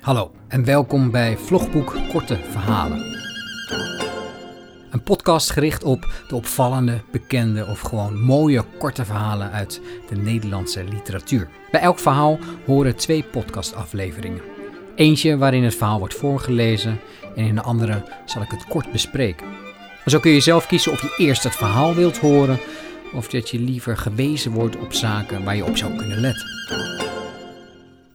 Hallo en welkom bij Vlogboek Korte Verhalen. Een podcast gericht op de opvallende, bekende of gewoon mooie korte verhalen uit de Nederlandse literatuur. Bij elk verhaal horen twee podcastafleveringen. Eentje waarin het verhaal wordt voorgelezen en in de andere zal ik het kort bespreken. Zo kun je zelf kiezen of je eerst het verhaal wilt horen of dat je liever gewezen wordt op zaken waar je op zou kunnen letten.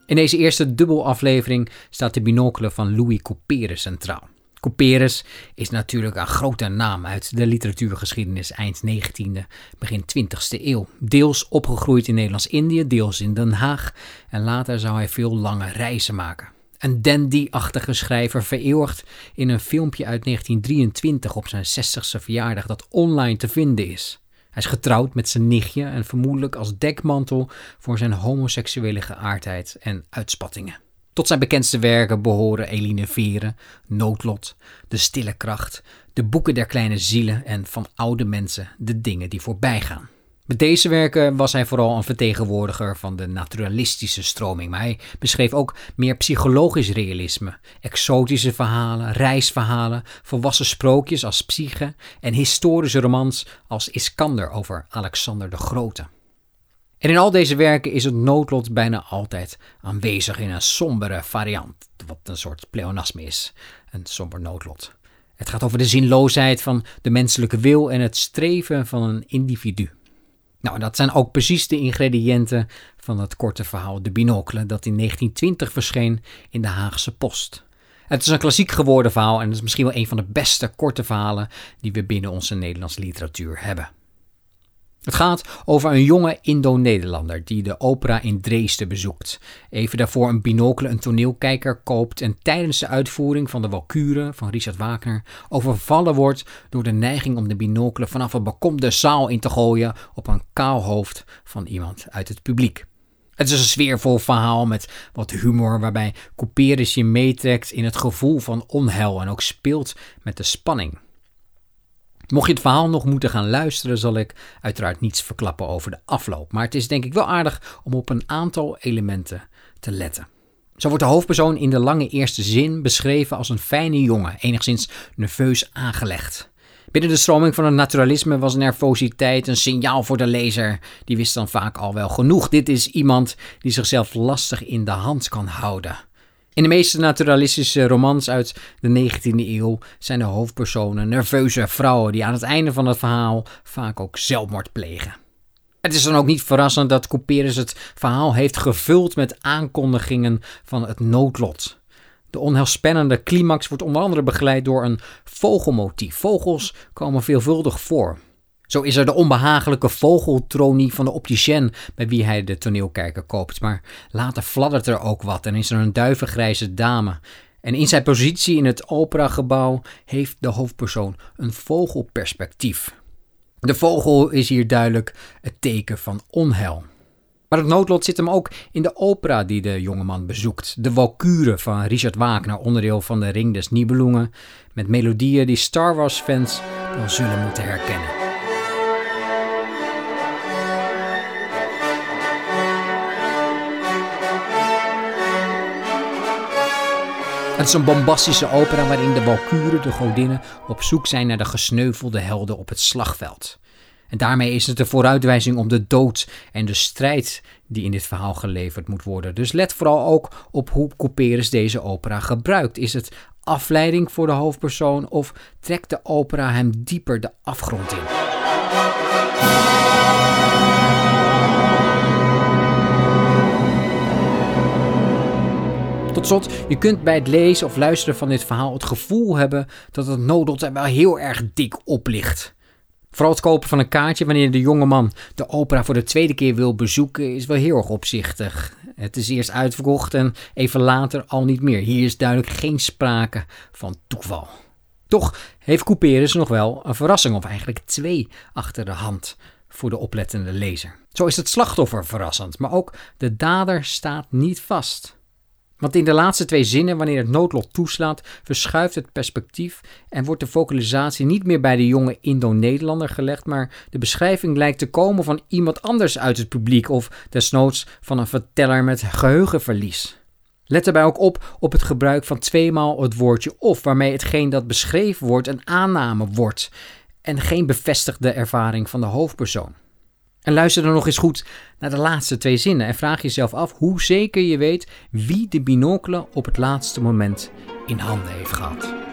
In deze eerste dubbelaflevering staat de binocle van Louis Couperus centraal. Couperus is natuurlijk een grote naam uit de literatuurgeschiedenis eind 19e, begin 20e eeuw. Deels opgegroeid in Nederlands-Indië, deels in Den Haag en later zou hij veel lange reizen maken. Een dandy-achtige schrijver vereeuwigd in een filmpje uit 1923 op zijn 60ste verjaardag dat online te vinden is. Hij is getrouwd met zijn nichtje en vermoedelijk als dekmantel voor zijn homoseksuele geaardheid en uitspattingen. Tot zijn bekendste werken behoren Eline Veren, Noodlot, De Stille Kracht, De Boeken der Kleine Zielen en Van Oude Mensen, De Dingen die Voorbij Gaan. Met deze werken was hij vooral een vertegenwoordiger van de naturalistische stroming, maar hij beschreef ook meer psychologisch realisme, exotische verhalen, reisverhalen, volwassen sprookjes als Psyche en historische romans als Iskander over Alexander de Grote. En in al deze werken is het noodlot bijna altijd aanwezig in een sombere variant, wat een soort pleonasme is, een somber noodlot. Het gaat over de zinloosheid van de menselijke wil en het streven van een individu. Nou, dat zijn ook precies de ingrediënten van het korte verhaal De Binocle, dat in 1920 verscheen in de Haagse Post. Het is een klassiek geworden verhaal en het is misschien wel een van de beste korte verhalen die we binnen onze Nederlandse literatuur hebben. Het gaat over een jonge Indo-Nederlander die de opera in Dresden bezoekt. Even daarvoor een binocle een toneelkijker koopt en tijdens de uitvoering van de Walkure van Richard Wagner overvallen wordt door de neiging om de binocle vanaf een balkon de zaal in te gooien op een kaal hoofd van iemand uit het publiek. Het is een sfeervol verhaal met wat humor waarbij Couperus je meetrekt in het gevoel van onheil en ook speelt met de spanning. Mocht je het verhaal nog moeten gaan luisteren, zal ik uiteraard niets verklappen over de afloop. Maar het is denk ik wel aardig om op een aantal elementen te letten. Zo wordt de hoofdpersoon in de lange eerste zin beschreven als een fijne jongen, enigszins nerveus aangelegd. Binnen de stroming van het naturalisme was nervositeit een signaal voor de lezer. Die wist dan vaak al wel genoeg. Dit is iemand die zichzelf lastig in de hand kan houden. In de meeste naturalistische romans uit de 19e eeuw zijn de hoofdpersonen nerveuze vrouwen die aan het einde van het verhaal vaak ook zelfmoord plegen. Het is dan ook niet verrassend dat Couperus het verhaal heeft gevuld met aankondigingen van het noodlot. De onheilspellende climax wordt onder andere begeleid door een vogelmotief. Vogels komen veelvuldig voor. Zo is er de onbehagelijke vogeltronie van de opticien bij wie hij de toneelkijker koopt. Maar later fladdert er ook wat en is er een duivengrijze dame. En in zijn positie in het operagebouw heeft de hoofdpersoon een vogelperspectief. De vogel is hier duidelijk het teken van onheil. Maar het noodlot zit hem ook in de opera die de jongeman bezoekt. De Walkure van Richard Wagner, onderdeel van de Ring des Nibelungen, met melodieën die Star Wars fans wel zullen moeten herkennen. Het is een bombastische opera waarin de Walkuren, de godinnen, op zoek zijn naar de gesneuvelde helden op het slagveld. En daarmee is het een vooruitwijzing om de dood en de strijd die in dit verhaal geleverd moet worden. Dus let vooral ook op hoe Couperus deze opera gebruikt. Is het afleiding voor de hoofdpersoon of trekt de opera hem dieper de afgrond in? Slot, je kunt bij het lezen of luisteren van dit verhaal het gevoel hebben dat het noodlot er wel heel erg dik op ligt. Vooral het kopen van een kaartje wanneer de jongeman de opera voor de tweede keer wil bezoeken is wel heel erg opzichtig. Het is eerst uitverkocht en even later al niet meer. Hier is duidelijk geen sprake van toeval. Toch heeft Couperus nog wel een verrassing, of eigenlijk twee, achter de hand voor de oplettende lezer. Zo is het slachtoffer verrassend, maar ook de dader staat niet vast. Want in de laatste twee zinnen, wanneer het noodlot toeslaat, verschuift het perspectief en wordt de focalisatie niet meer bij de jonge Indo-Nederlander gelegd, maar de beschrijving lijkt te komen van iemand anders uit het publiek of desnoods van een verteller met geheugenverlies. Let daarbij ook op op het gebruik van tweemaal het woordje of, waarmee hetgeen dat beschreven wordt een aanname wordt en geen bevestigde ervaring van de hoofdpersoon. En luister dan nog eens goed naar de laatste twee zinnen en vraag jezelf af hoe zeker je weet wie de binocle op het laatste moment in handen heeft gehad.